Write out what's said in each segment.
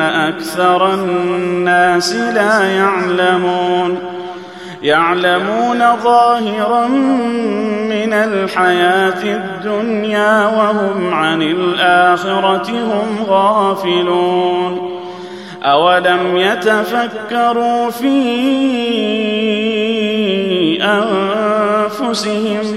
أكثر الناس لا يعلمون. يعلمون ظاهرا من الحياة الدنيا وهم عن الآخرة هم غافلون. أولم يتفكروا في أنفسهم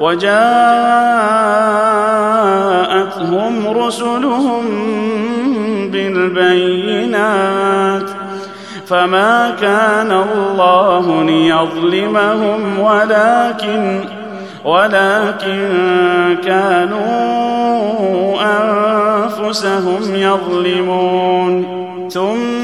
وجاءتهم رسلهم بالبينات فما كان الله ليظلمهم ولكن ولكن كانوا أنفسهم يظلمون. ثم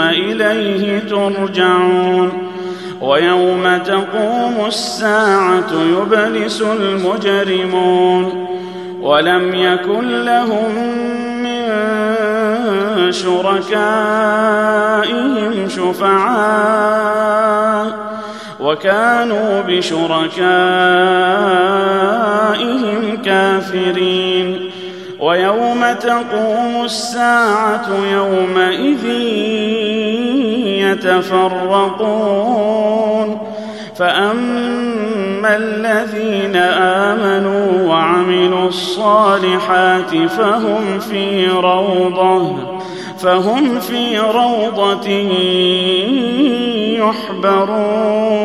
إليه ترجعون. ويوم تقوم الساعة يبلس المجرمون. ولم يكن لهم من شركائهم شفعاء. وكانوا بشركائهم كافرين. ويوم تقوم الساعة يومئذ يتفرقون. فأما الذين آمنوا وعملوا الصالحات فهم في روضة فهم في روضة يحبرون.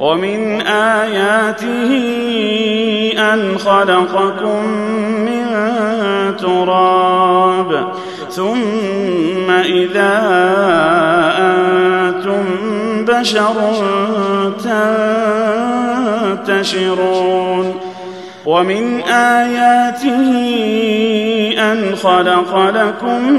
ومن آياته أن خلقكم من تراب ثم إذا أنتم بشر تنتشرون ومن آياته أن خلق لكم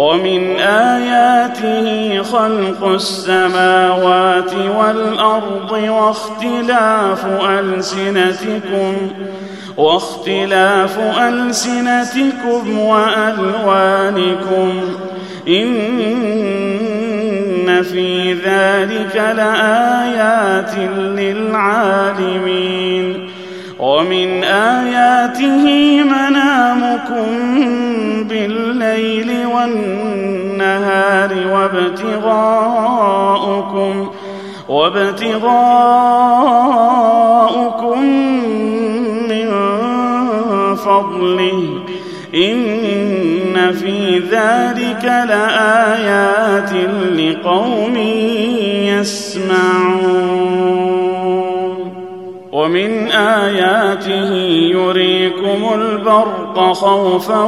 ومن آياته خلق السماوات والأرض واختلاف ألسنتكم واختلاف ألسنتكم وألوانكم إن في ذلك لآيات للعالمين ومن آياته منامكم وابتغاؤكم من فضله. إن في ذلك لآيات لقوم يسمعون. ومن آياته يريكم البرق خوفا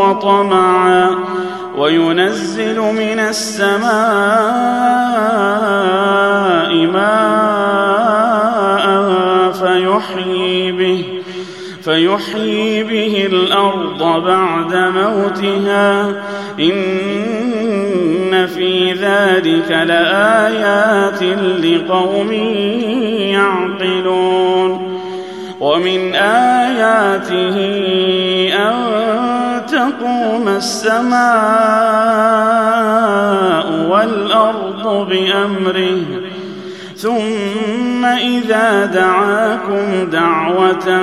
وطمعا. وينزل من السماء فيحيي به الأرض بعد موتها. إن في ذلك لآيات لقوم يعقلون. ومن آياته أن تقوم السماء والأرض بأمره ثم إذا دعاكم دعوة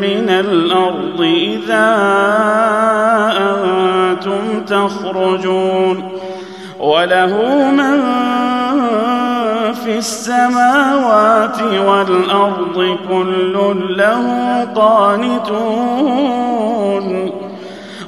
من الأرض إذا أنتم تخرجون وله من في السماوات والأرض كل له قانتون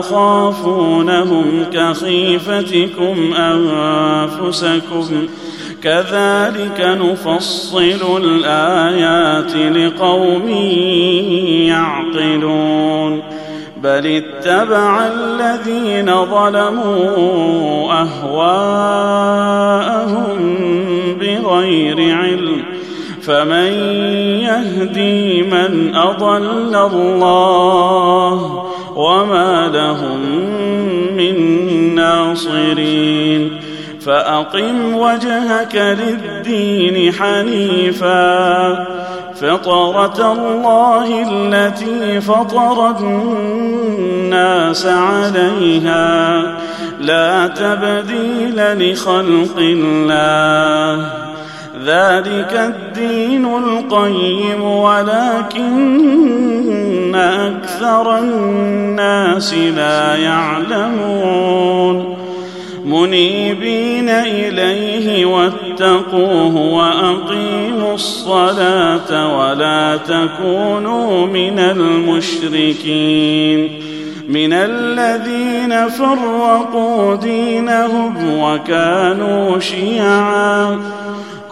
تخافونهم كخيفتكم أنفسكم. كذلك نفصل الآيات لقوم يعقلون. بل اتبع الذين ظلموا أهواءهم بغير علم. فمن يهدي من أضل الله وما لهم من ناصرين. فأقم وجهك للدين حنيفا. فطرة الله التي فطر الناس عليها. لا تبديل لخلق الله. ذلك الدين القيم ولكن أكثر الناس لا يعلمون. منيبين إليه واتقوه وأقيموا الصلاة ولا تكونوا من المشركين. من الذين فرقوا دينهم وكانوا شيعا.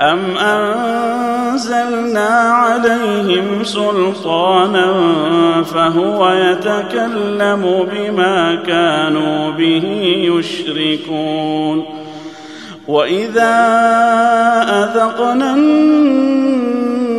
أم أنزلنا عليهم سلطانا فهو يتكلم بما كانوا به يشركون وإذا أذقنا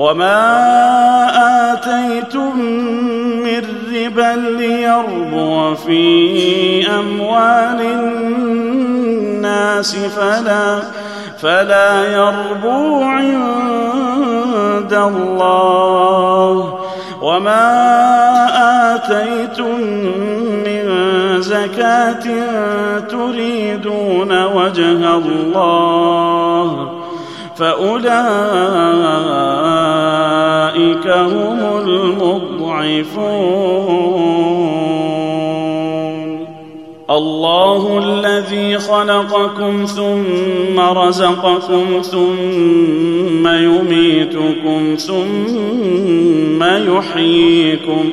وما اتيتم من ربا ليربو في اموال الناس فلا فلا يربو عند الله وما اتيتم من زكاه تريدون وجه الله فأولئك هم المضعفون. الله الذي خلقكم ثم رزقكم ثم يميتكم ثم يحييكم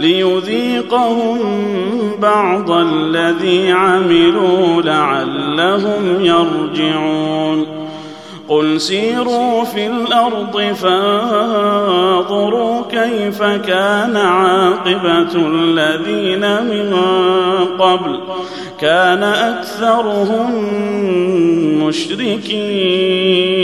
ليذيقهم بعض الذي عملوا لعلهم يرجعون. قل سيروا في الأرض فانظروا كيف كان عاقبة الذين من قبل. كان أكثرهم مشركين.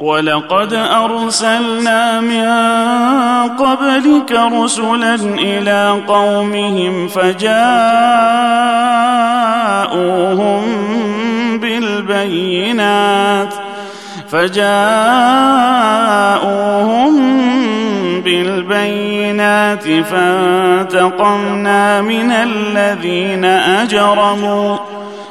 ولقد أرسلنا من قبلك رسلا إلى قومهم فجاءوهم بالبينات فجاءوهم بالبينات فانتقمنا من الذين أجرموا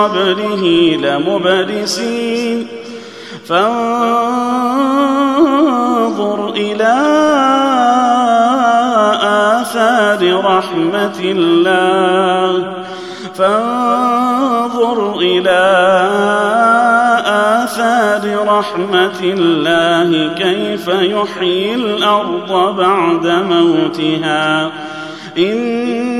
قبله لمبلسين. فانظر إلى آثار رحمة الله. فانظر إلى آثار رحمة الله. كيف يحيي الأرض بعد موتها. إن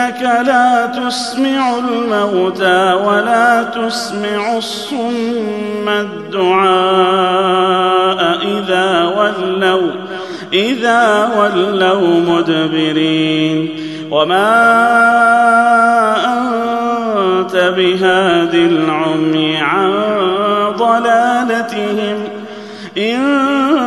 فإنك لا تسمع الموتى ولا تسمع الصم الدعاء إذا ولوا إذا ولوا مدبرين. وما أنت بهاد العمي عن ضلالتهم إن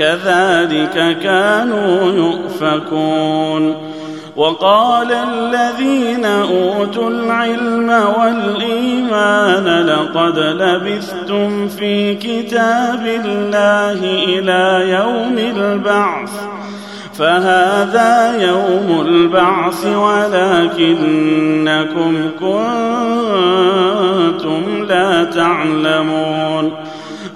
كذلك كانوا يؤفكون. وقال الذين أوتوا العلم والإيمان لقد لبثتم في كتاب الله إلى يوم البعث. فهذا يوم البعث ولكنكم كنتم لا تعلمون.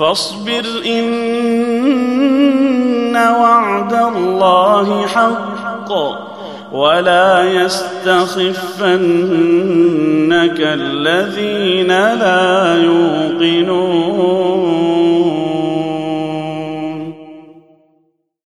فاصبر إن وعد الله حق ولا يستخفنك الذين لا يوقنون